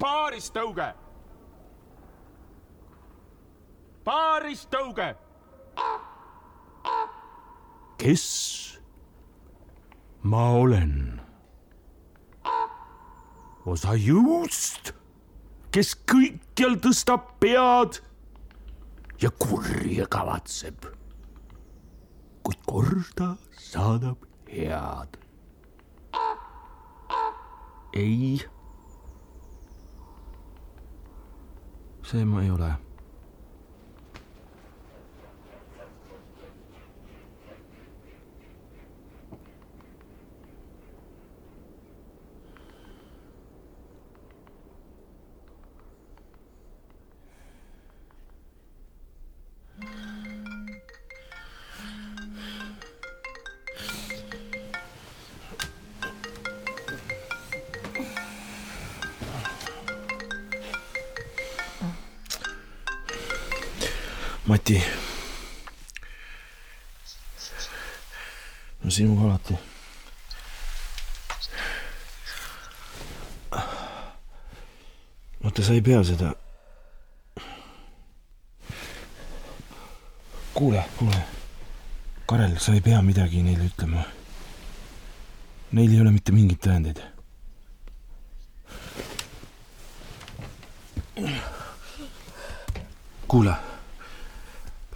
paarist tõuge. paarist tõuge. kes ma olen? osa jõust, kes kõikjal tõstab pead ja kurja kavatseb, kuid korda saadab head. ei. See ma ei vaata, sa ei pea seda. kuule, kuule. Karel, sa ei pea midagi neile ütlema. Neil ei ole mitte mingeid tõendeid. kuule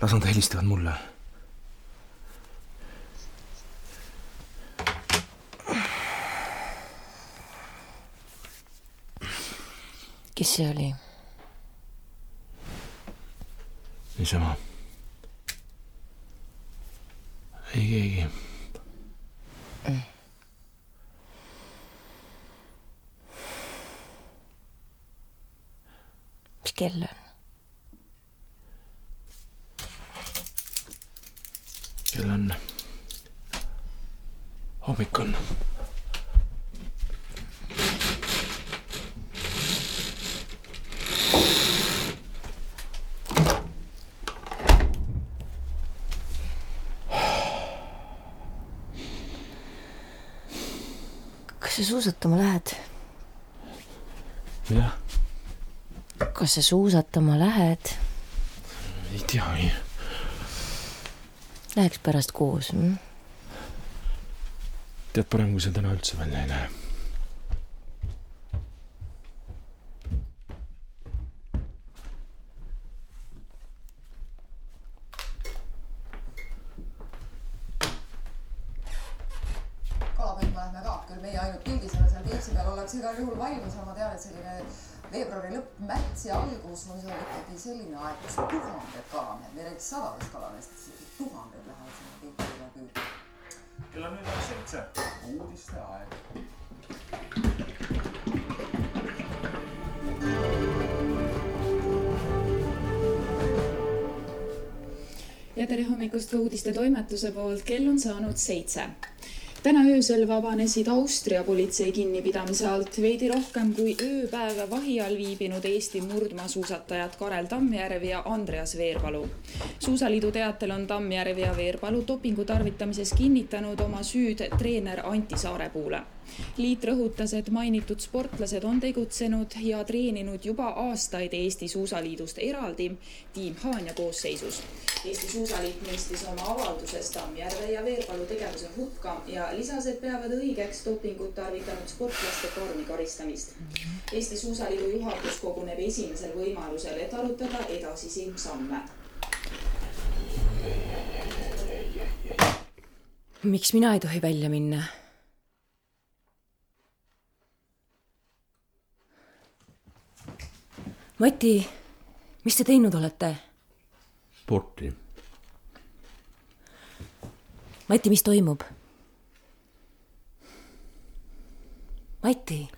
las nad helistavad mulle. Kes see oli? niisama. ei keegi. mis kell on? kell on hommik on. kas sa suusatama lähed? jah, kas sa suusatama lähed? ei teagi. Läheks pärast koos hm?? tead, parem kui sa täna üldse välja ei lähe. Küll meie ainult pildisime seal Peipsi peal, ollakse igal juhul valmis, aga ma tean, et selline veebruari lõpp, märtsi algus on seal ikkagi selline aeg, kus tuhanded kalamehed, me ei räägi sadadest kalameestest, tuhanded lähevad sinna Peipsi peale püüdma. kell on nüüd seitse, uudiste aeg. ja tere hommikust uudistetoimetuse poolt, kell on saanud seitse. Täna öösel vabanesid Austria politsei kinnipidamise alt veidi rohkem kui ööpäev vahi all viibinud Eesti murdmaasuusatajad Karel Tammjärv ja Andreas Veerpalu. suusaliidu teatel on Tammjärv ja Veerpalu dopingu tarvitamises kinnitanud oma süüd treener Anti Saarepuule liit rõhutas, et mainitud sportlased on tegutsenud ja treeninud juba aastaid Eesti Suusaliidust eraldi tiim Haanja koosseisus. Eesti Suusaliit mõistis oma avalduses Tammjärve ja Veerpalu tegevuse hukka ja lisas, et peavad õigeks dopingut tarvitanud sportlaste karmi karistamist. Eesti Suusaliidu juhatus koguneb esimesel võimalusel, et arutada edasisi samme miks mina ei tohi välja minna? Mati, mis te teinud olete? sporti. Mati, mis toimub? Mati,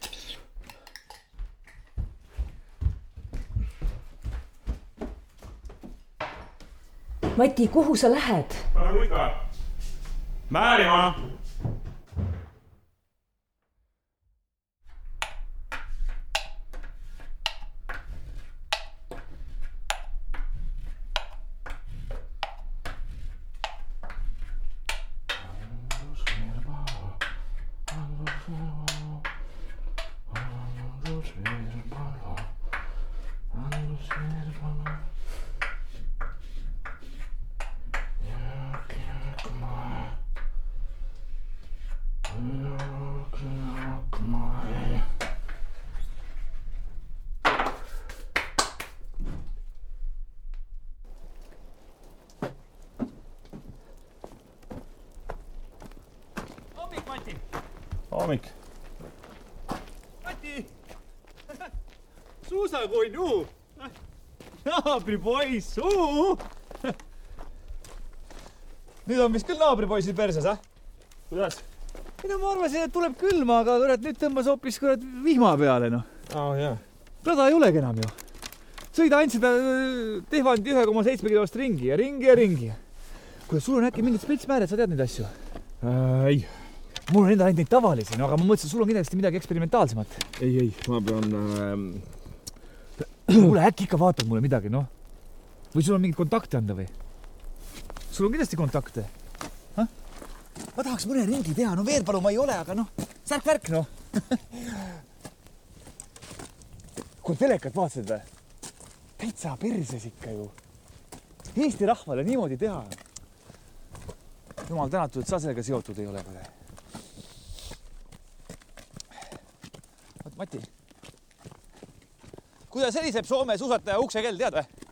Mati, kuhu sa lähed? nagu naabripoiss, suu! nüüd on vist küll naabripoisil perses, ah? kuidas? ei no ma arvasin, et tuleb külma, aga kurat nüüd tõmbas hoopis kurat vihma peale, noh. aa oh, jaa. rada ei olegi enam ju. sõida ainult seda äh, Tehvandi ühe koma seitsme kilost ringi ja ringi ja ringi. kuule, sul on äkki mingid spetsmääred, sa tead neid asju? ei, mul on endal ainult neid tavalisi, no aga ma mõtlesin, sul on kindlasti midagi eksperimentaalsemat. ei, ei, ma pean ähm,. kuule, äkki ikka vaatad mulle midagi, noh? Või sul on mingeid kontakte anda või? sul on kindlasti kontakte. ma tahaks mõne ringi teha, no Veerpalu ma ei ole, aga noh, särk-värk noh. kuule, telekat vaatasid või? täitsa perses ikka ju. Eesti rahvale niimoodi teha. jumal tänatud, et sa sellega seotud ei ole Mati kuidas heliseb Soome suusataja uksekell, tead või?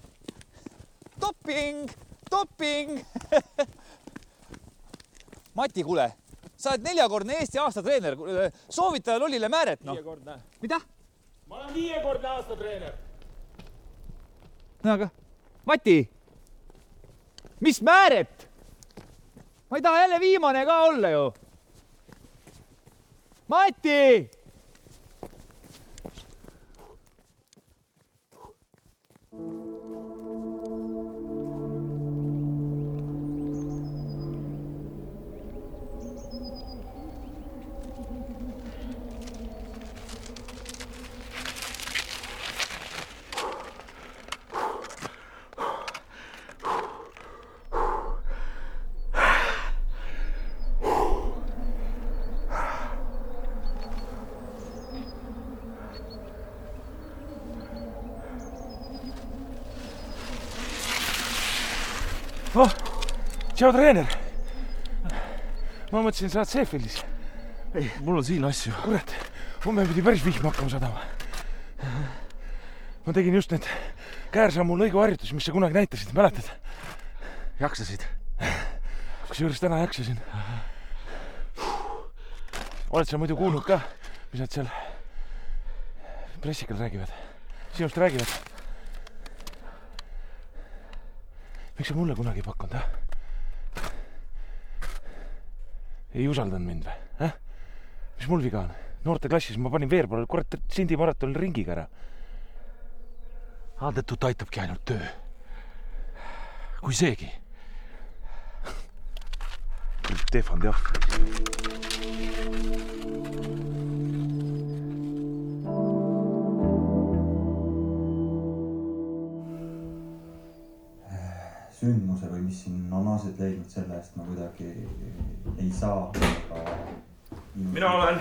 Doping, doping Mati, kuule, sa oled neljakordne Eesti aastatreener, soovita lollile määret, noh. viiekordne. mida? ma olen viiekordne aastatreener. no aga, Mati, mis määret? ma ei taha jälle viimane ka olla ju. Mati tšau, treener. ma mõtlesin, sa oled Seefieldis. ei, mul on siin asju. kurat, homme pidi päris vihma hakkama sadama. ma tegin just need käärsammu lõiguharjutusi, mis sa kunagi näitasid, mäletad? jaksasid? kusjuures täna jaksasin. oled sa muidu kuulnud ka, mis nad seal pressikal räägivad? sinust räägivad? miks sa mulle kunagi ei pakkunud, ah? Ei usaldanud mind või, ah? mis mul viga on? noorteklassis ma panin Veerpaalal kurat Sindi maratonil ringiga ära. tõttu aitabki ainult töö. kui seegi. Stefan Teaf. Sündmuse või mis siin on aset leidnud, selle eest ma kuidagi ei saa. Mina olen.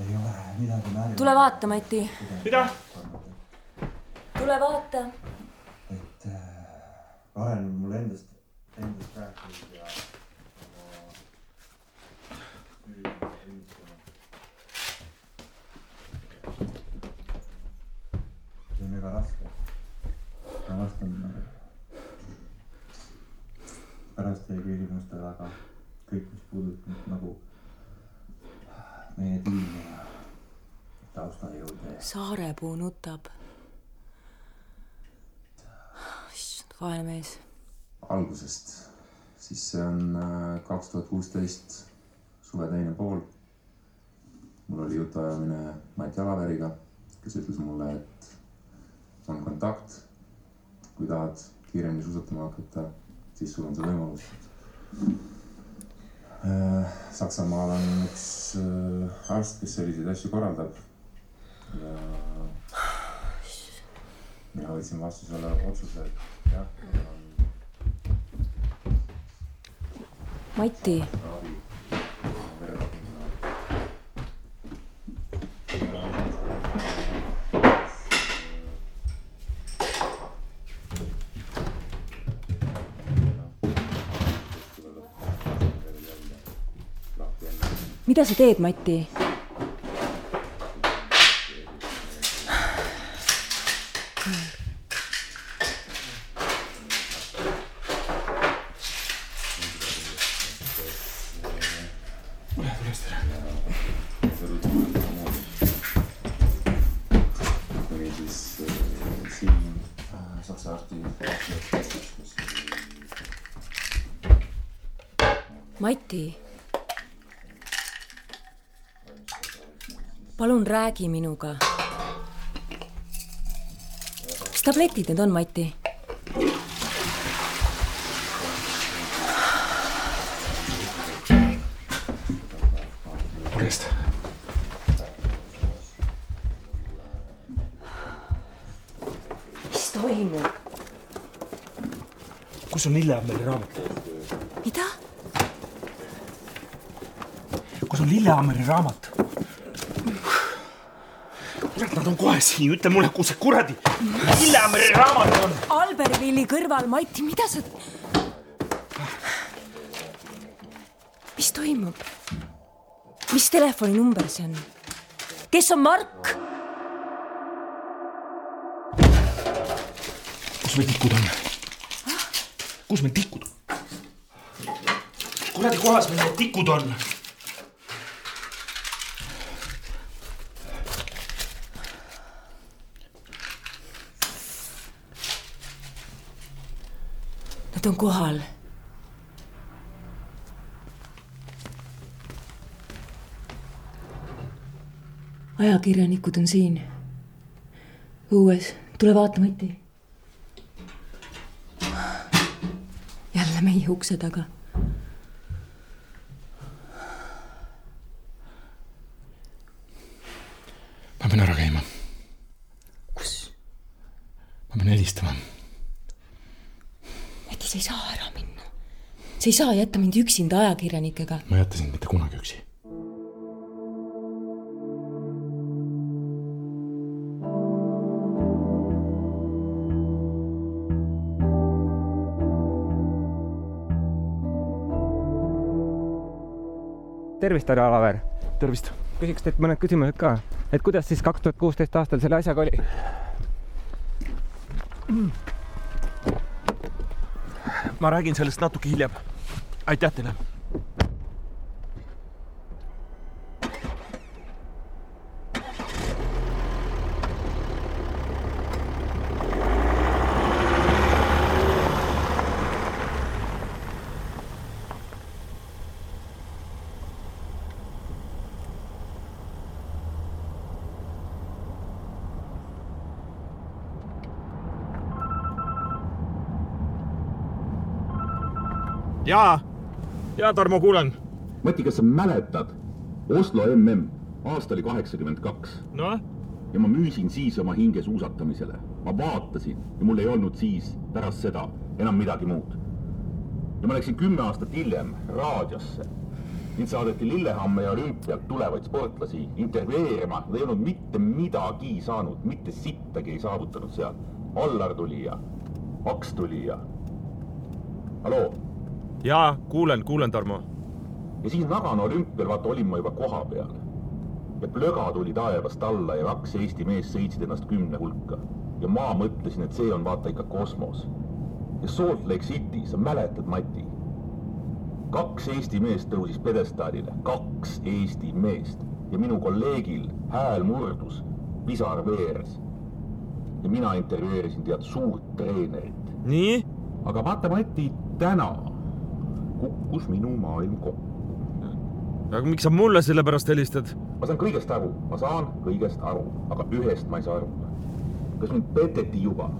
ei ole midagi märgata. tule vaata, Mati, mida? tule vaata. et äh, Karen on mulle endast, endast rääkinud ja oma see on väga raske. ma vastan pärast teie küsimustele, aga kõik, mis puudutab nagu meie tiimi ja taustajõude Saarepuu nutab. issand, vaene mees. algusest, siis see on äh, kaks tuhat kuusteist suve teine pool. mul oli jutuajamine Mati Alaveriga, kes ütles mulle, et on kontakt. kui tahad kiiremini suusatama hakata, siis sul on see võimalus. Saksamaal on üks äh, arst, kes selliseid asju korraldab. Ja. Mina võtsin vastu selle otsuse, et jah, Mati, mida sa teed, Mati? Palun räägi minuga. mis tabletid need on, Mati? Orjast. mis toimub? kus on Lilleammeri raamat? mida? kus on Lilleammeri raamat? kurat, nad on kohe siin, ütle mulle, kus see kuradi Lilleammeri raamat on. Albervilli kõrval, Mati, mida sa? mis toimub? mis telefoninumber see on? kes on Mark? kus meil tikud on? kus meil tikud kuradi kohas meil need tikud on? Nad on kohal. ajakirjanikud on siin. õues, tule vaata, Mati. jälle meie ukse taga. ma pean ära käima, kus? ma pean helistama. Mati, sa ei saa ära minna. Sa ei saa jätta mind üksinda ajakirjanikega. ma ei jäta sind mitte kunagi üksi. tervist, härra Alaver. tervist. küsiks teilt mõned küsimused ka, et kuidas siis kaks tuhat kuusteist aastal selle asjaga oli? ma räägin sellest natuke hiljem. Aitäh teile. jaa, jaa, Tarmo, kuulen. Mati, kas sa mäletad? Oslo mm, aasta oli kaheksakümmend kaks noh, ja ma müüsin siis oma hinge suusatamisele. ma vaatasin ja mul ei olnud siis pärast seda enam midagi muud. ja ma läksin kümme aastat hiljem raadiosse. mind saadeti Lillehammer ja olümpialt tulevaid sportlasi intervjueerima, nad ei olnud mitte midagi saanud, mitte sittagi ei saavutanud seal. Allar tuli ja Aks tuli ja. haloo jaa, kuulen, kuulen, Tarmo. ja siis Nagano olümpial vaata olin ma juba koha peal. ja plöga tuli taevast alla ja kaks Eesti meest sõitsid ennast kümne hulka. ja ma mõtlesin, et see on vaata ikka kosmos. ja Salt Lake City, sa mäletad, Mati? kaks Eesti meest tõusis pjedestaalile, kaks Eesti meest ja minu kolleegil hääl murdus, pisar veeres. ja mina intervjueerisin tead suurt treenerit. nii? aga vaata, Mati, täna kukkus minu maailm kokku. aga miks sa mulle selle pärast helistad? ma saan kõigest aru, ma saan kõigest aru, aga ühest ma ei saa aru. kas mind peteti juba?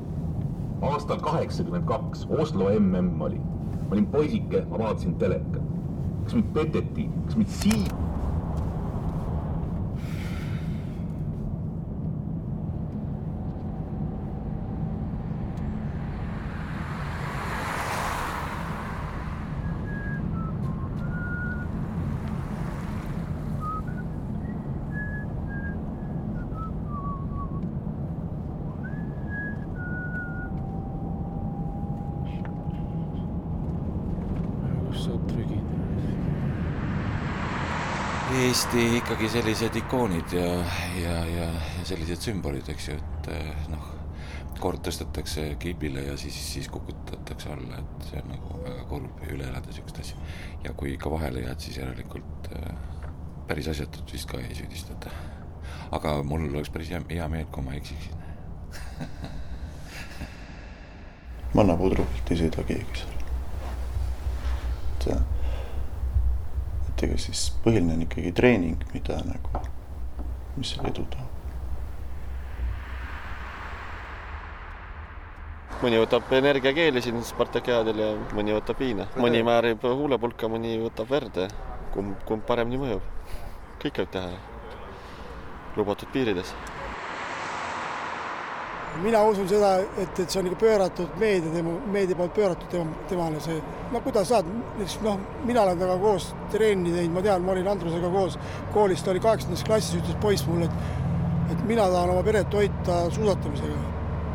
aastal kaheksakümmend kaks Oslo mm oli. ma olin poisike, ma vaatasin telekat. kas mind peteti, kas mind siin? kus sa trügid? Eesti ikkagi sellised ikoonid ja, ja, ja, ja sellised sümbolid, eks ju, et eh, noh, kord tõstetakse kibile ja siis, siis kukutatakse alla, et see on nagu väga kurb üle elada siukest asja. ja kui ikka vahele jääd, siis järelikult äh, päris asjatut vist ka ei süüdistata. aga mul oleks päris hea, hea meel, kui ma eksiksin. mannapudrupilt ei sõida keegi seal. et ega siis põhiline on ikkagi treening, mida nagu, mis seal edu toob. mõni võtab energiakeeli siin Spartakiaadil ja mõni võtab viina, mõni määrib huulepulka, mõni võtab verd ja kumb, kumb paremini mõjub. kõike võib teha, lubatud piirides mina usun seda, et, et see on ikka pööratud meedia tema, meedia poolt pööratud tema, temale see, no kuidas saad, näiteks noh, mina olen temaga koos trenni teinud, ma tean, ma olin Andrusega koos koolis, ta oli kaheksandas klassis, ütles poiss mulle, et et mina tahan oma peret toita suusatamisega.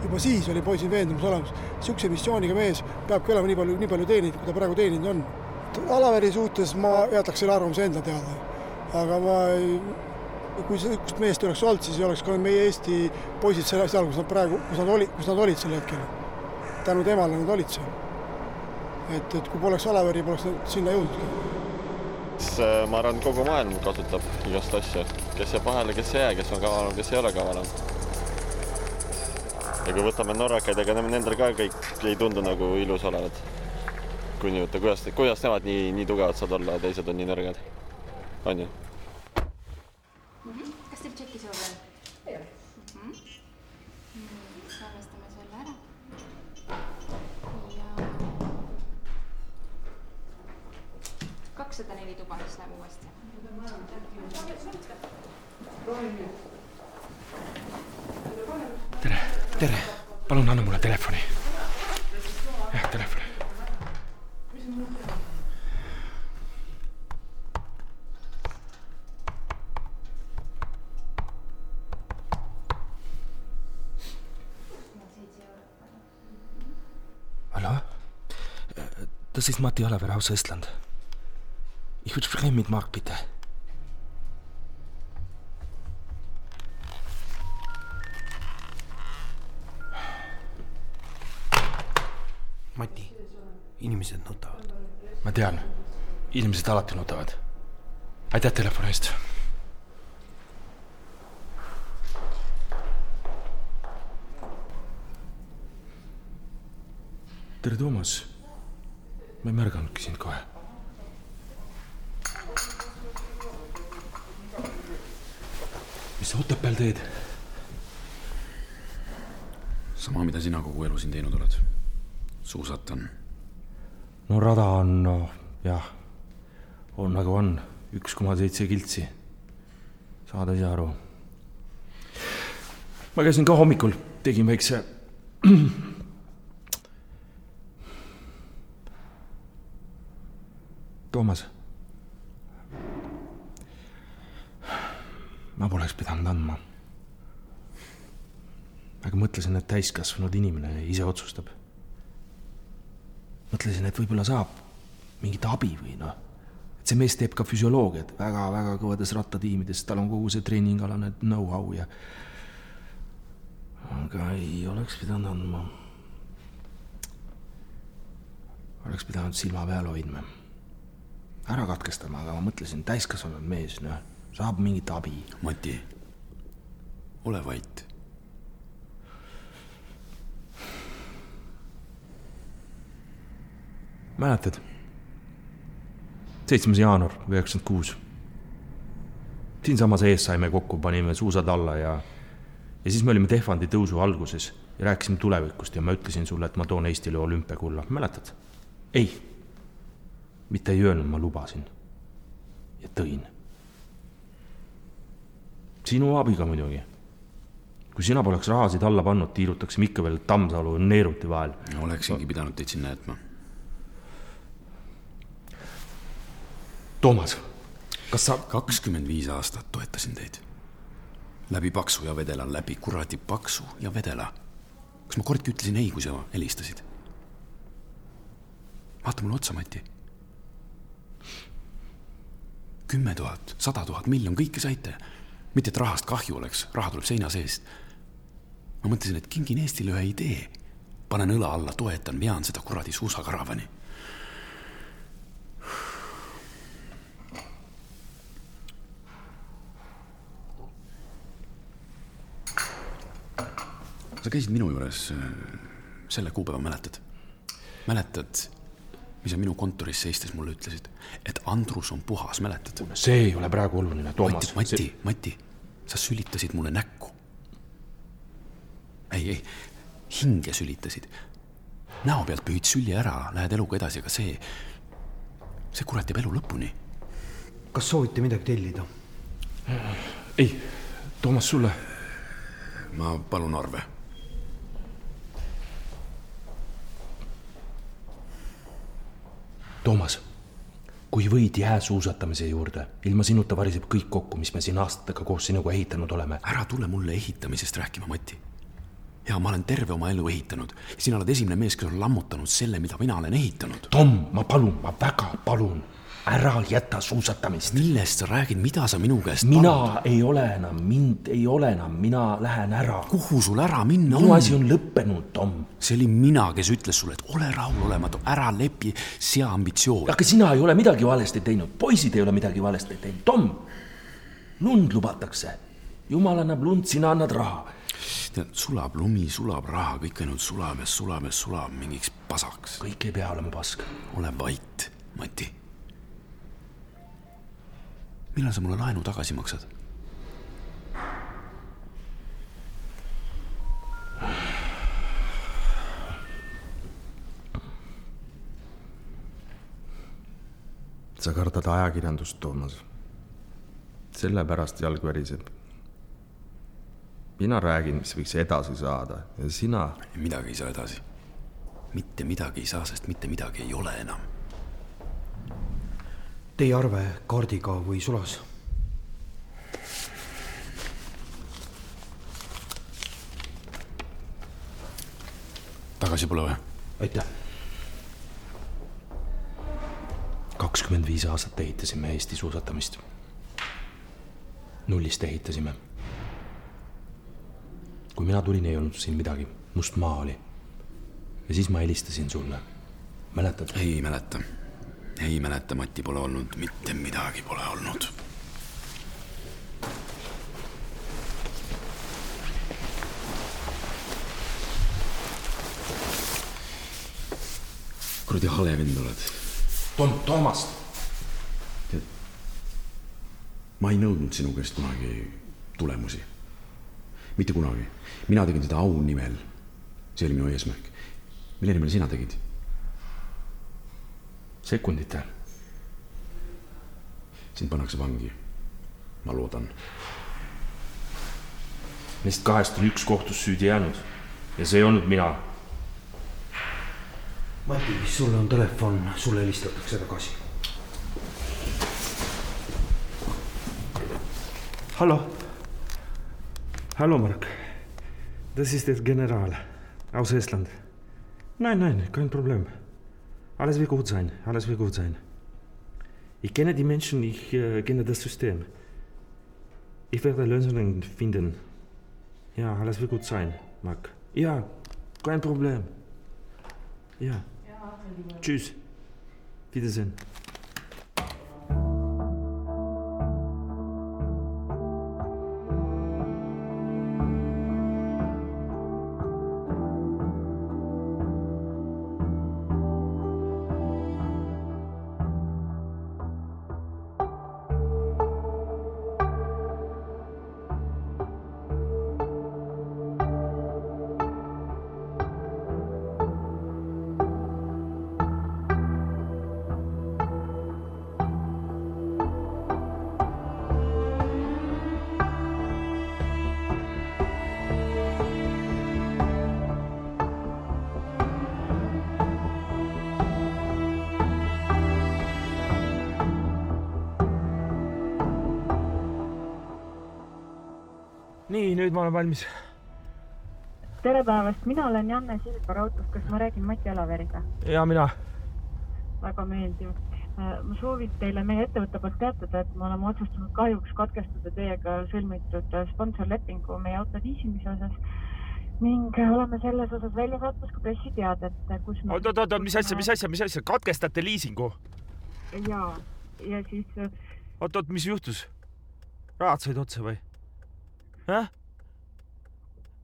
juba siis oli poisil veendumus olemas, niisuguse missiooniga mees peabki olema nii palju, nii palju teeninud, kui ta praegu teeninud on. Alaveri suhtes ma jätaks selle arvamuse enda teada, aga ma ei kui niisugust meest ei oleks olnud, siis ei oleks ka meie Eesti poisid seal, seal, kus nad praegu, kus nad olid, kus nad olid sel hetkel. tänu temale nad olid seal. et, et kui poleks Alaveri, poleks nad sinna jõudnud. äh, ma arvan, kogu maailm kasutab igast asju, kes jääb vahele, kes ei jää, kes on kavalam, kes ei ole kavalam. ja kui võtame norrakaid, ega nendel ka kõik ei tundu nagu ilus olevat. kui nii võtta, kuidas, kuidas nemad nii, nii tugevad saavad olla, teised on nii nõrgad, on ju? Kas teil tšeki soove on? ei ole. salvestame selle ära. ja kakssada neli tuba, siis läheb uuesti. tere, tere, palun anna mulle telefoni. jah, telefoni. Hallo? Äh, Das ist Matti Oliver aus Estland. Ich würde sprechen mit Mark, bitte. Mati, inimesed nutavad. ma tean, inimesed alati nutavad. aitäh telefoni eest. tere, Toomas. Ma ei märganudki sind kohe. mis sa Otepääl teed? sama, mida sina kogu elu siin teinud oled. suusatan. no rada on no, jah, on nagu on, üks koma seitse kiltsi. saad ise aru. ma käisin ka hommikul, tegin väikse. Toomas. ma poleks pidanud andma. aga mõtlesin, et täiskasvanud inimene ise otsustab mõtlesin, et võib-olla saab mingit abi või noh, et see mees teeb ka füsioloogiat väga-väga kõvades rattatiimides, tal on kogu see treeningalane know-how ja aga ei oleks pidanud andma. oleks pidanud silma peal hoidma, ära katkestama, aga ma mõtlesin, täiskasvanud mees, noh, saab mingit abi. Mati, ole vait. mäletad? seitsmes jaanuar üheksakümmend kuus. siinsamas ees saime kokku, panime suusad alla ja, ja siis me olime Tehvandi tõusu alguses ja rääkisime tulevikust ja ma ütlesin sulle, et ma toon Eestile olümpiakulla, mäletad? ei, mitte ei öelnud, ma lubasin. ja tõin. sinu abiga muidugi. kui sina poleks rahasid alla pannud, tiirutaksime ikka veel Tammsalu Neeruti vahel. oleksingi pidanud teid sinna jätma. Toomas, kas sa. kakskümmend viis aastat toetasin teid. läbi paksu ja vedela, läbi kuradi paksu ja vedela. kas ma kordki ütlesin ei, kui sa helistasid? vaata mulle otsa, Mati. Kümme tuhat, sada tuhat, miljon, kõike saite. mitte et rahast kahju oleks, raha tuleb seina seest. ma mõtlesin, et kingin Eestile ühe idee. panen õla alla, toetan, vean seda kuradi suusakaravani. sa käisid minu juures äh, selle kuupäeva mäletad? mäletad, mis sa minu kontoris seistes mulle ütlesid, et Andrus on puhas, mäletad? see ei ole praegu oluline, Toomas. Mati, Mati, Mati, sa sülitasid mulle näkku. ei, ei, hinge sülitasid. näo pealt pühid sülje ära, lähed eluga edasi, aga see, see kurat jääb elu lõpuni. kas soovite midagi tellida? ei, Toomas, sulle. ma palun arve. Toomas, kui võid jääsuusatamise juurde, ilma sinuta variseb kõik kokku, mis me siin aastatega koos sinuga ehitanud oleme. ära tule mulle ehitamisest rääkima, Mati. ja ma olen terve oma elu ehitanud. sina oled esimene mees, kes on lammutanud selle, mida mina olen ehitanud. Tom, ma palun, ma väga palun, ära jäta suusatamist. millest sa räägid, mida sa minu käest mina palud? ei ole enam, mind ei ole enam, mina lähen ära. kuhu sul ära minna minu on? asi on lõppenud, Tom. see olin mina, kes ütles sulle, et ole rahulolematu, ära lepi, sea ambitsiooni. aga sina ei ole midagi valesti teinud, poisid ei ole midagi valesti teinud, Tom. lund lubatakse, jumal annab lund, sina annad raha. tead, sulab lumi, sulab raha, kõik ainult sulab ja sulab ja sulab mingiks pasaks. kõik ei pea olema pask. ole vait, Mati. Millal sa mulle laenu tagasi maksad? sa kardad ajakirjandust, Toomas. sellepärast jalg väriseb. mina räägin, mis võiks edasi saada ja sina. midagi ei saa edasi. mitte midagi ei saa, sest mitte midagi ei ole enam. Teie arve kaardiga või sulas? tagasi pole vaja. aitäh. kakskümmend viis aastat ehitasime Eesti suusatamist. nullist ehitasime. kui mina tulin, ei olnud siin midagi, must maa oli. ja siis ma helistasin sulle. mäletad? ei mäleta. Ei mäleta, Mati pole olnud, mitte midagi pole olnud. kuradi hale vend oled. Tom, Toomas. tead, ma ei nõudnud sinu käest kunagi tulemusi. mitte kunagi. mina tegin seda au nimel. see oli minu eesmärk. mille nimel sina tegid? sekunditel. sind pannakse vangi. ma loodan. Neist kahest on üks kohtus süüdi jäänud ja see ei olnud mina. Mati, sulle on telefon, sulle helistatakse tagasi. Hallo. Hallo, Mark. Das ist der General aus Estland. Nein, nein, kein Problem. Alles wird gut sein, alles wird gut sein. Ich kenne die Menschen, ich äh, kenne das System. Ich werde Lösungen finden. Ja, alles wird gut sein, Mark. Ja, kein Problem. Ja. Tschüss. Wiedersehen. Olen valmis. tere päevast, mina olen Janne Silver autost, kas ma räägin Mati Alaveriga? ja mina. väga meeldiv. ma soovin teile meie ettevõtte poolt teatada, et me oleme otsustanud kahjuks katkestada teiega sõlmitud sponsorlepingu meie auto liisimise osas. ning oleme selles osas välja saatmas ka pressiteadet, kus me oot, oot, oot, mis asja, mis asja, mis asja, katkestate liisingu? ja, ja siis äh, oot, oot, mis juhtus? rahad said otsa või? jah?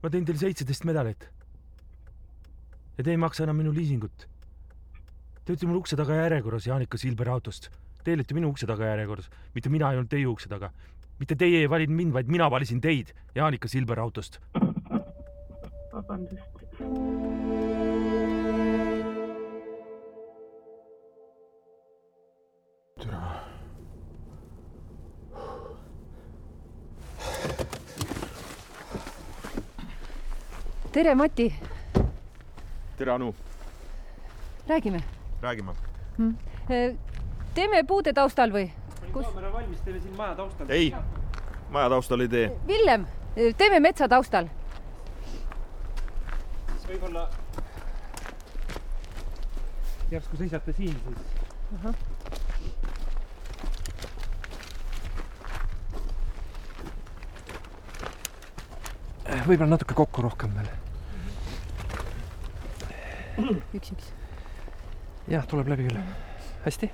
Ma tõin teile seitseteist medalit. ja te ei maksa enam minu liisingut. Te olite mul ukse taga järjekorras Jaanika Silver autost. Te olite minu ukse taga järjekorras, mitte mina ei olnud teie ukse taga. mitte teie ei valinud mind, vaid mina valisin teid Jaanika Silver autost. vabandust. tere, Mati, tere, Anu. räägime. räägime. teeme puude taustal või? kaamera valmis teile siin maja taustal. ei, maja taustal ei tee. Villem, teeme metsa taustal. siis võib-olla järsku seisate siin siis. võib-olla natuke kokku rohkem veel. üks, üks. jah, tuleb läbi küll. hästi.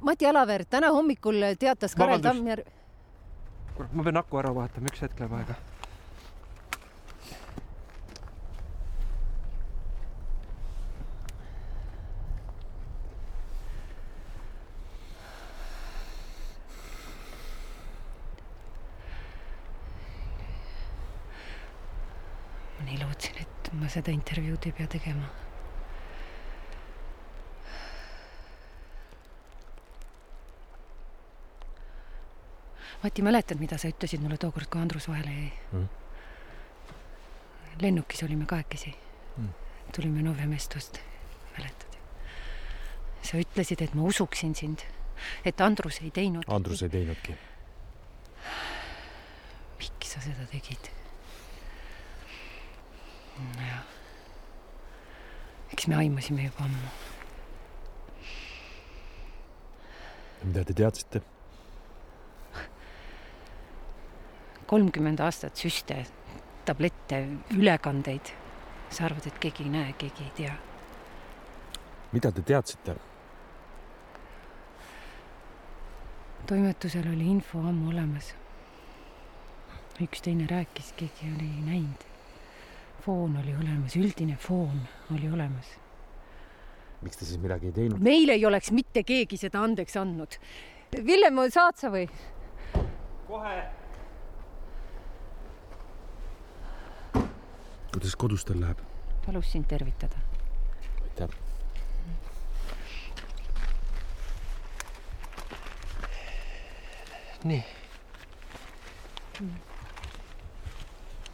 Mati Alaver täna hommikul teatas Karel. Tammjärv, kurat, ma pean aku ära vahetama, üks hetk läheb aega. ma nii lootsin, et ma seda intervjuud ei pea tegema. Mati, mäletad, mida sa ütlesid mulle tookord, kui Andrus vahele jäi Mm. lennukis olime kahekesi Mm. tulime Novemestost, mäletad? sa ütlesid, et ma usuksin sind, et Andrus ei teinud. Andrus ei teinudki. miks sa seda tegid? Eks me aimasime juba ammu. mida te teadsite? kolmkümmend aastat süste, tablette, ülekandeid. sa arvad, et keegi ei näe, keegi ei tea. mida te teadsite? toimetusel oli info ammu olemas. üks teine rääkis, keegi oli näinud. Foon oli olemas, üldine foon oli olemas. miks te siis midagi ei teinud? meile ei oleks mitte keegi seda andeks andnud. Villem, saad sa või? kohe. kuidas kodus teil läheb? palus sind tervitada. aitäh. nii.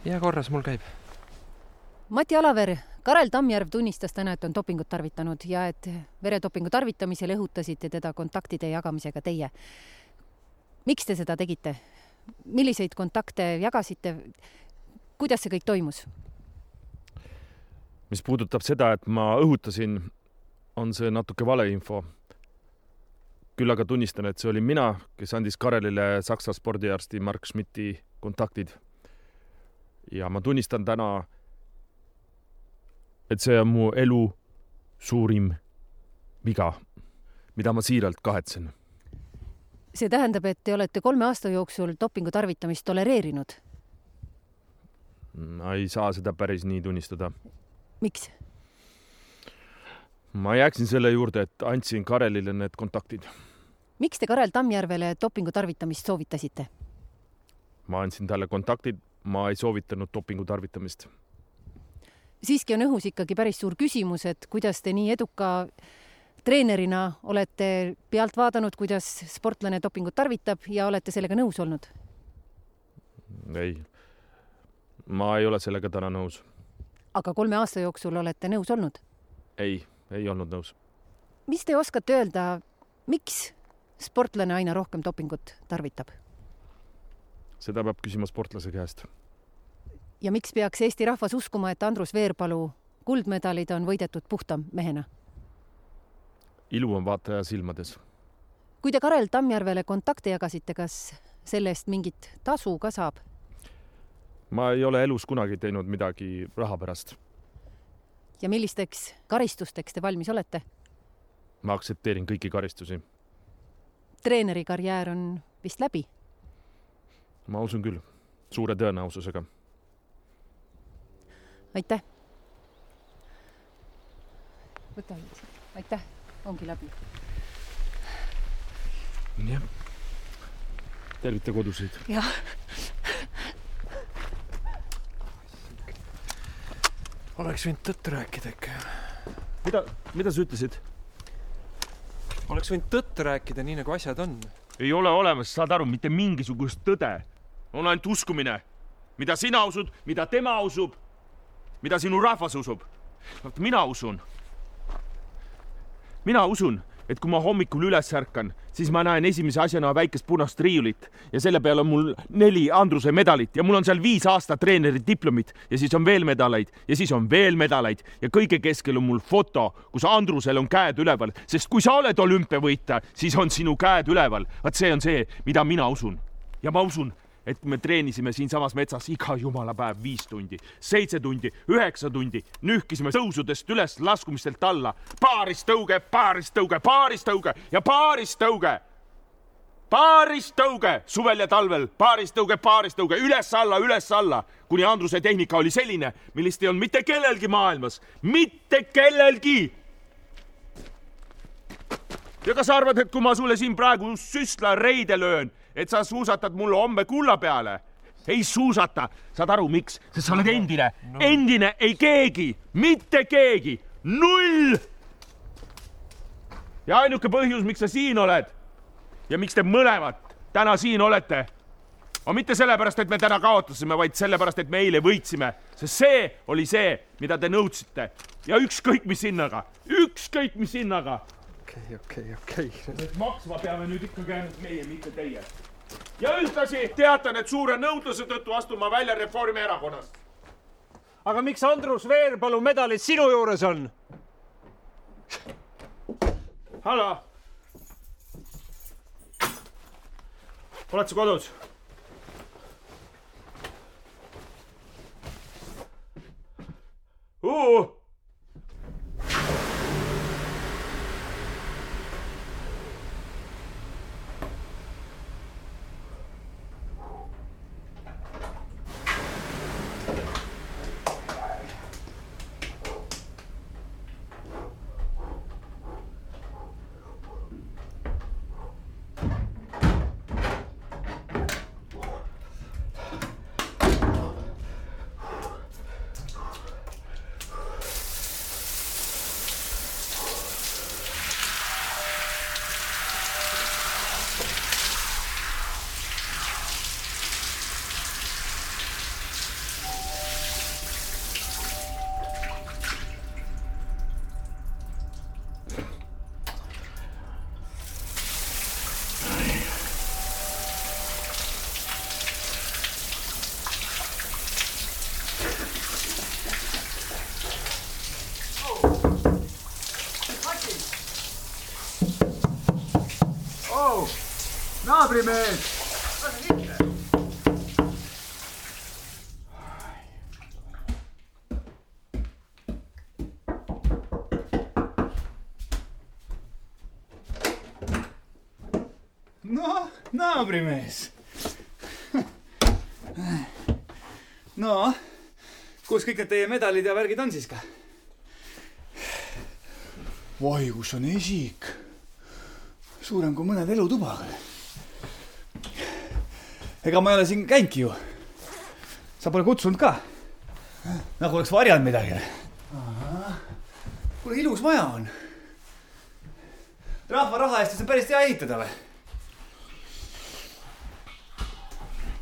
ja korras mul käib. Mati Alaver, Karel Tammjärv tunnistas täna, et on dopingut tarvitanud ja et veredopingu tarvitamisel õhutasite teda kontaktide jagamisega teie. miks te seda tegite? milliseid kontakte jagasite? kuidas see kõik toimus? mis puudutab seda, et ma õhutasin, on see natuke valeinfo. küll aga tunnistan, et see olin mina, kes andis Karelile Saksa spordiarsti Mark Schmidti kontaktid. ja ma tunnistan täna, et see on mu elu suurim viga, mida ma siiralt kahetsen. see tähendab, et te olete kolme aasta jooksul dopingu tarvitamist tolereerinud. ma ei saa seda päris nii tunnistada. miks? ma jääksin selle juurde, et andsin Karelile need kontaktid. miks te Karel Tammjärvele dopingu tarvitamist soovitasite? ma andsin talle kontaktid, ma ei soovitanud dopingu tarvitamist. Siiski on õhus ikkagi päris suur küsimus, et kuidas te nii eduka treenerina olete pealt vaadanud, kuidas sportlane dopingut tarvitab ja olete sellega nõus olnud? ei, ma ei ole sellega täna nõus. aga kolme aasta jooksul olete nõus olnud. ei, ei olnud nõus. mis te oskate öelda, miks sportlane aina rohkem dopingut tarvitab seda peab küsima sportlase käest. Ja miks peaks Eesti rahvas uskuma, et Andrus Veerpalu kuldmedalid on võidetud puhta mehena? ilu on vaataja silmades. kui te Karel Tammjärvele kontakte jagasite, kas selle eest mingit tasu ka saab? ma ei ole elus kunagi teinud midagi raha pärast. ja millisteks karistusteks te valmis olete? ma aktsepteerin kõiki karistusi. treeneri karjäär on vist läbi? ma usun küll, suure tõenäosusega. Aitäh. võta aitäh, ongi läbi. jah. tervita koduseid. jah. oleks võinud tõtt rääkida ikka. mida, mida sa ütlesid? oleks võinud tõtt rääkida, nii nagu asjad on. ei ole olemas, saad aru, mitte mingisugust tõde. on ainult uskumine, mida sina usud, mida tema usub, mida sinu rahvas usub. vot mina usun. mina usun, et kui ma hommikul üles ärkan, siis ma näen esimese asjana väikest punast riiulit ja selle peal on mul neli Andruse medalit ja mul on seal viis aastat treeneri diplomit ja siis on veel medaleid ja siis on veel medaleid ja kõige keskel on mul foto, kus Andrusel on käed üleval, sest kui sa oled olümpiavõitja, siis on sinu käed üleval. vaat see on see, mida mina usun ja ma usun et me treenisime siinsamas metsas iga jumala päev viis tundi, seitse tundi, üheksa tundi, nühkisime tõusudest üles, laskumistelt alla, paaristõuge, paaristõuge, paaristõuge ja paaristõuge. paaristõuge suvel ja talvel, paaristõuge, paaristõuge, üles-alla, üles-alla, kuni Andruse tehnika oli selline, millist ei olnud mitte kellelgi maailmas, mitte kellelgi. Ja kas sa arvad, et kui ma sulle siin praegu süstla reide löön, et sa suusatad mulle homme kulla peale? ei suusata, saad aru, miks? sest sa oled endine no., endine, ei keegi, mitte keegi, null. ja ainuke põhjus, miks sa siin oled ja miks te mõlemad täna siin olete, on mitte sellepärast, et me täna kaotasime, vaid sellepärast, et me eile võitsime, sest see oli see, mida te nõudsite ja ükskõik mis hinnaga, ükskõik mis hinnaga okei, okei, okei. et maksma peame nüüd ikkagi ainult meie, mitte teie. Ja ühtlasi teatan, et suure nõudluse tõttu astun ma välja Reformierakonnast. aga miks Andrus Veerpalu medalid sinu juures on? hallo. oled sa kodus? Uh! oh, naabrimees. noh, naabrimees. no, kus kõik need teie medalid ja värgid on siis ka? voi, kus on esik suurem kui mõned elutuba. Ega ma ei ole siin käinudki ju. sa pole kutsunud ka. nagu oleks varjanud midagi. kuule, ilus maja on. rahva raha eest on see päris hea ehitada või?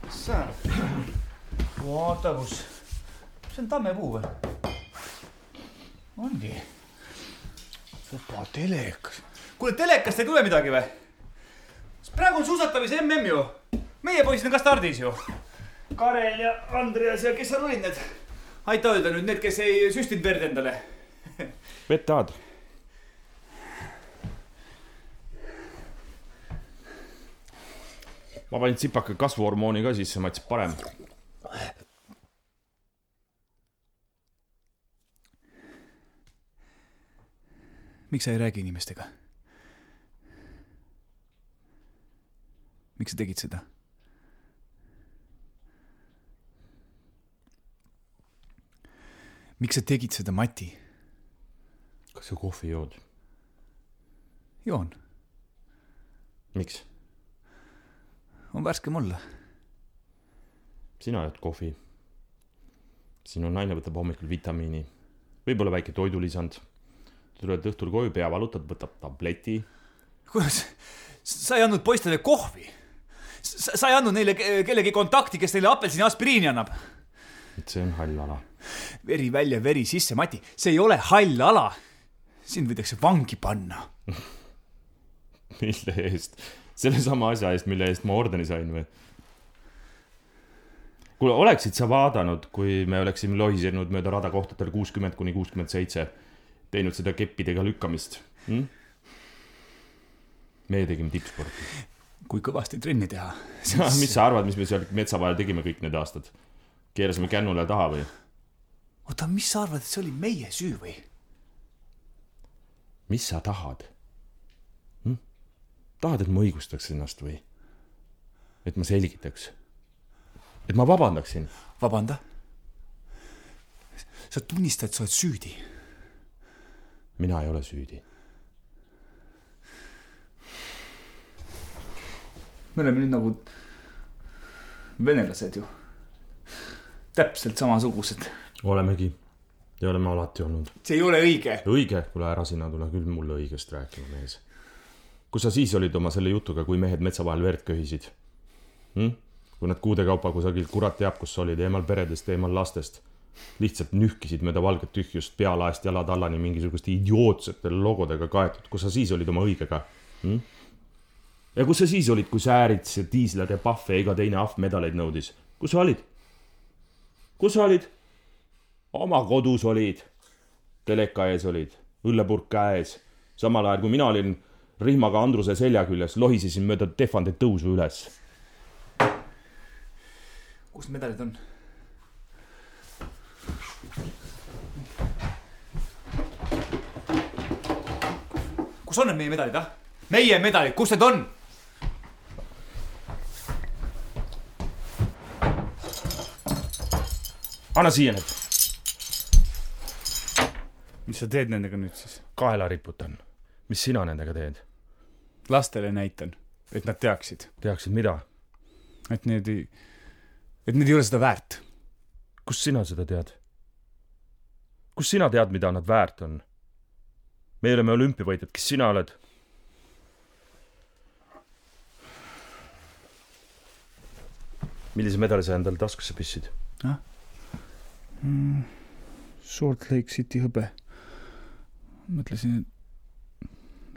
sa, oota, kus, see on tammepuu või? ongi. juba telekas kuule, telekast ei tule midagi või? praegu on suusatamise mm ju. Meie poisid on ka stardis ju. Karel ja Andreas ja kes seal olid need? aita öelda nüüd need, kes ei süstinud verd endale. vett tahad? ma panin tsipaka kasvuhormooni ka sisse, maitses parem. miks sa ei räägi inimestega? miks sa tegid seda? Miks sa tegid seda, Mati? kas sa kohvi jood? joon, miks? on värskem olla. sina jood kohvi. sinu naine võtab hommikul vitamiini, võib-olla väike toidulisand. tuled õhtul koju, pea valutad, võtab tableti. kuidas, sa ei andnud poistele kohvi? sa ei andnud neile ke- kellegi kontakti, kes neile apelsini aspiriini annab? et see on hall ala. Veri välja, veri sisse, Mati, see ei ole hall ala. sind võidakse vangi panna. mille eest? sellesama asja eest, mille eest ma ordeni sain või? kuule, oleksid sa vaadanud, kui me oleksime lohisenud mööda rada kohtadel kuuskümmend kuni kuuskümmend seitse, teinud seda keppidega lükkamist hm?? meie tegime tippsporti. kui kõvasti trenni teha. mis sa arvad, mis me seal metsa vahel tegime kõik need aastad? keerasime kännule taha või? oota, mis sa arvad, et see oli meie süü või? mis sa tahad hm?? tahad, et ma õigustaks ennast või? et ma selgitaks? et ma vabandaksin? vabanda. sa tunnistad, sa oled süüdi. mina ei ole süüdi. me oleme nüüd nagu venelased ju. täpselt samasugused. Olemegi ja oleme alati olnud. see ei ole õige. õige, kuule ära sina tule küll mulle õigest rääkima, mees. kus sa siis olid oma selle jutuga, kui mehed metsa vahel verd köhisid hm?? kui nad kuude kaupa kusagil kurat teab, kus olid, eemal peredest, eemal lastest. lihtsalt nühkisid mööda valget tühjust pealaest jalad allani mingisuguste idiootsete logodega kaetud, kus sa siis olid oma õigega hm?? ja kus sa siis olid, kui Säärits ja Tiisler ja Pahv ja iga teine ahv medaleid nõudis? kus sa olid? kus sa olid? Oma kodus olid. teleka ees olid, õllepurk käes. samal ajal kui mina olin rihmaga Andruse selja küljes, lohisesin mööda Tehvande tõusu üles. kus medalid on? kus on need meie medalid, ah? meie medalid, kus need on? anna siia need. Mis sa teed nendega nüüd siis? kaela riputan. mis sina nendega teed? lastele näitan, et nad teaksid. teaksid mida? et need ei, et need ei ole seda väärt. kust sina seda tead? kust sina tead, mida nad väärt on? me oleme olümpiavõitjad, kes sina oled? millise medali sa endale taskusse pistsid? ah? mm,. Salt Lake City hõbe. mõtlesin,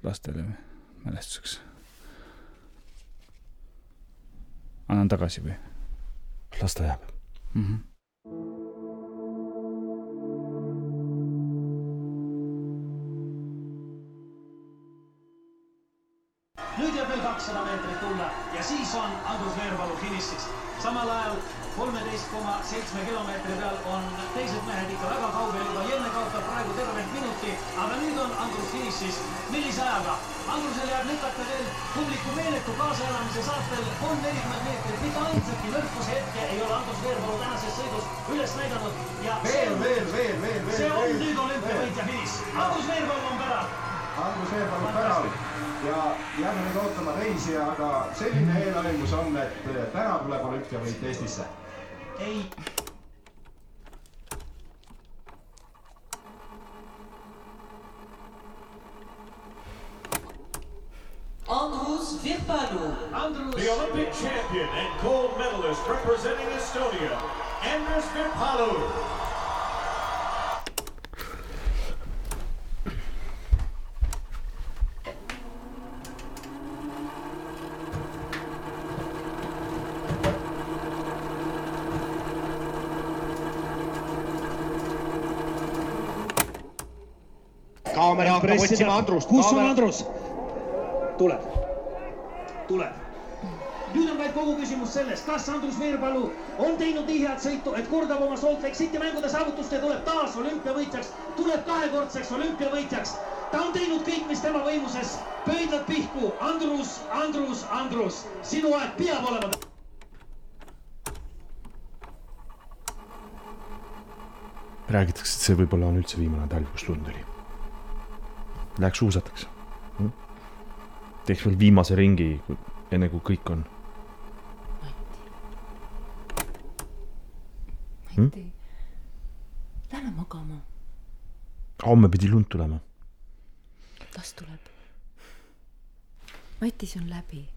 lastele mälestuseks. annan tagasi või las ta jääb mm? -hmm. nüüd jääb veel kakssada meetrit tulla ja siis on Andrus Veerpalu finišis. samal ajal kolmeteist koma seitsme kilomeetri peal on teised mehed ikka väga kaugel juba. Praegu minuti, aga nüüd on Andrus finišis. millise ajaga? Andrusel jääb lükata veel publiku meeletu kaasaelamise saatel kolm nelikümmend meetrit, mitte ainsatki nõrkuse hetke ei ole Andrus Veerpalu tänases sõidus üles näidanud ja Veel, veel, veel, veel, veel, see on nüüd olümpiavõitja finiš. Andrus Veerpalu on pärav. Andrus Veerpalu pärav ja jääme nüüd ootama teisi, aga selline eelaimus on, et täna tuleb olümpiavõit Eestisse. ei The Olympic champion and gold medalist representing Estonia, Andrus Virpalu. kaamera hakkab otsima Andrust. kus on Andrus? tuleb, tuleb. Kogu küsimus selles, kas Andrus Veerpalu on teinud nii head sõitu, et kordab oma Salt Lake City mängude saavutust ja tuleb taas olümpiavõitjaks, tuleb kahekordseks olümpiavõitjaks. ta on teinud kõik, mis tema võimuses, pöidlad pihku, Andrus, Andrus, Andrus, sinu aeg peab olema räägitakse, et see võib-olla on üldse viimane talv, kus lund oli. Läheks suusataks hm?. teeks veel viimase ringi, enne kui kõik on. Mati hm?, lähme magama. homme pidi lund tulema. las tuleb. Mati, see on läbi.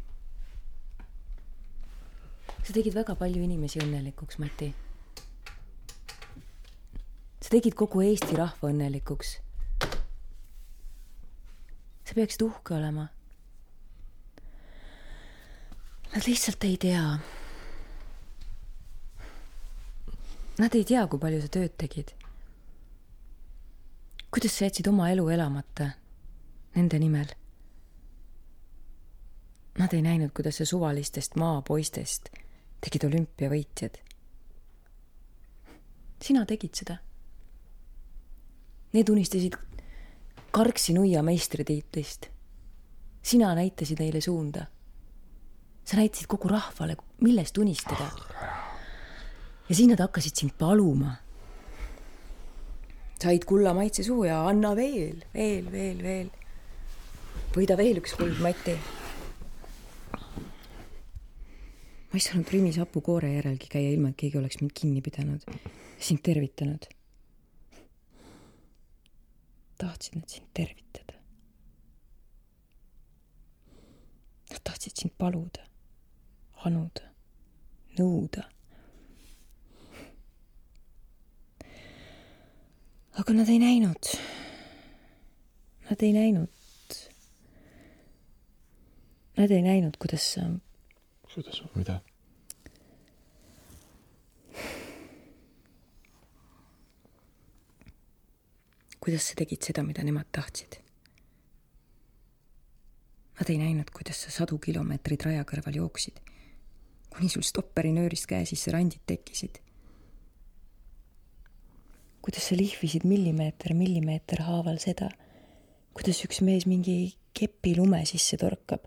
sa tegid väga palju inimesi õnnelikuks, Mati sa tegid kogu Eesti rahva õnnelikuks. sa peaksid uhke olema. Nad lihtsalt ei tea. Nad ei tea, kui palju sa tööd tegid. kuidas sa jätsid oma elu elamata nende nimel? Nad ei näinud, kuidas sa suvalistest maapoistest tegid olümpiavõitjad. sina tegid seda Need unistasid Karksi nuia meistritiitlist. sina näitasid neile suunda. sa näitasid kogu rahvale, millest unistada. Ja siis nad hakkasid sind paluma. said kulla maitse suhu ja anna veel, veel, veel, veel. võida veel üks kuld, Mati. ma ei saanud Rimis hapukoore järelgi käia, ilma et keegi oleks mind kinni pidanud, sind tervitanud tahtsid nad sind tervitada. Nad tahtsid sind paluda, anuda, nõuda. Aga nad ei näinud. Nad ei näinud. Nad ei näinud, kuidas sa. kuidas, mida? kuidas sa tegid seda, mida nemad tahtsid. Nad ei näinud, kuidas sa sadu kilomeetreid raja kõrval jooksid, kuni sul stopperinöörist käe sisse randid tekkisid. Kuidas sa lihvisid millimeeter millimeeter haaval seda, kuidas üks mees mingi kepi lume sisse torkab.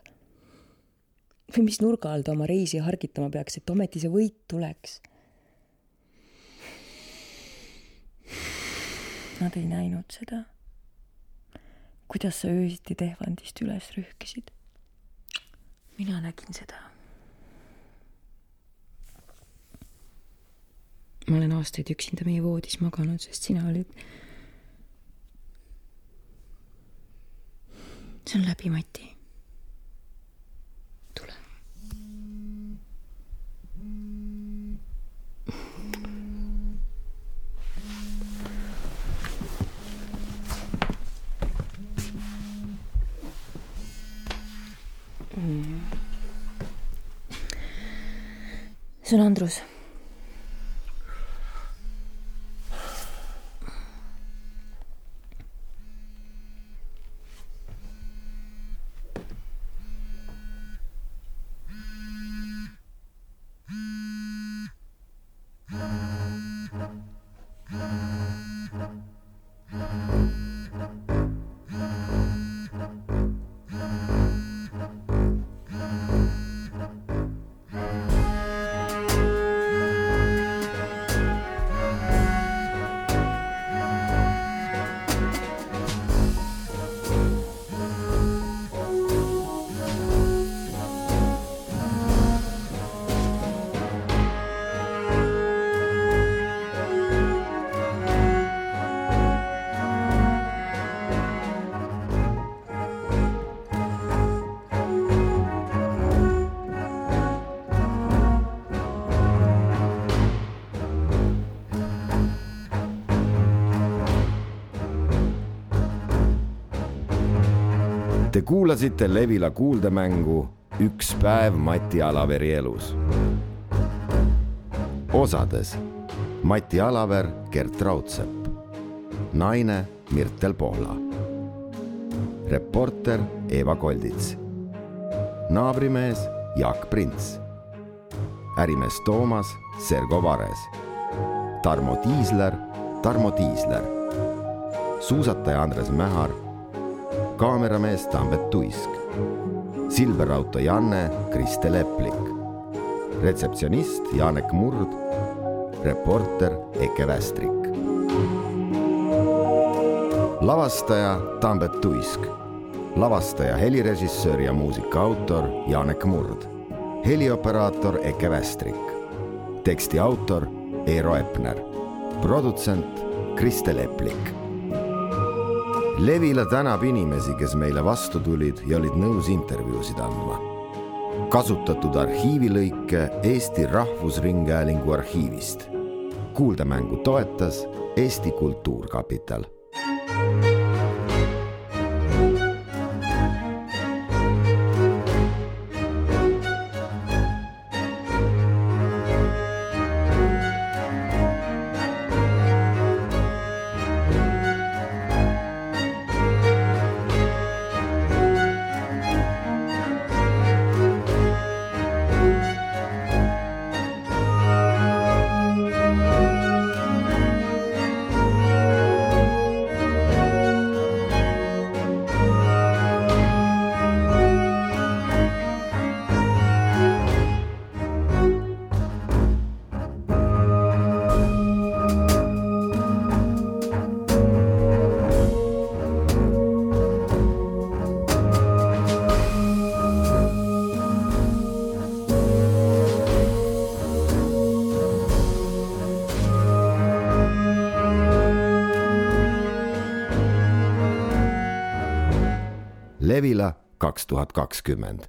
või mis nurga all ta oma reisi hargitama peaks, et ometi see võit tuleks Nad ei näinud seda, kuidas sa öösiti Tehvandist üles rühkisid. mina nägin seda. Ma olen aastaid üksinda meie voodis maganud, sest sina olid. see on läbi, Mati see on Andrus. Kuulasite Levila kuuldemängu Üks päev Mati Alaveri elus. osades Mati Alaver, Gert Raudsepp, naine Mirtel Pohla, reporter Eva Koldits, naabrimees Jaak Prints. ärimees Toomas Sergo Vares. Tarmo Tiisler, Tarmo Tiisler. suusataja Andres Mähar. Kaameramees Tambet Tuisk. silverauto Janne Kristel Eplik. retseptsionist Janek Murd. reporter Eke Västrik. lavastaja Tambet Tuisk lavastaja, helirežissöör ja muusika autor Janek Murd, helioperaator Eke Västrik, teksti autor Eero Epner, produtsent Kristel Eplik. Levila tänab inimesi, kes meile vastu tulid ja olid nõus intervjuusid andma. kasutatud arhiivilõike Eesti Rahvusringhäälingu arhiivist. kuuldemängu toetas Eesti Kultuurkapital kaks tuhat kakskümmend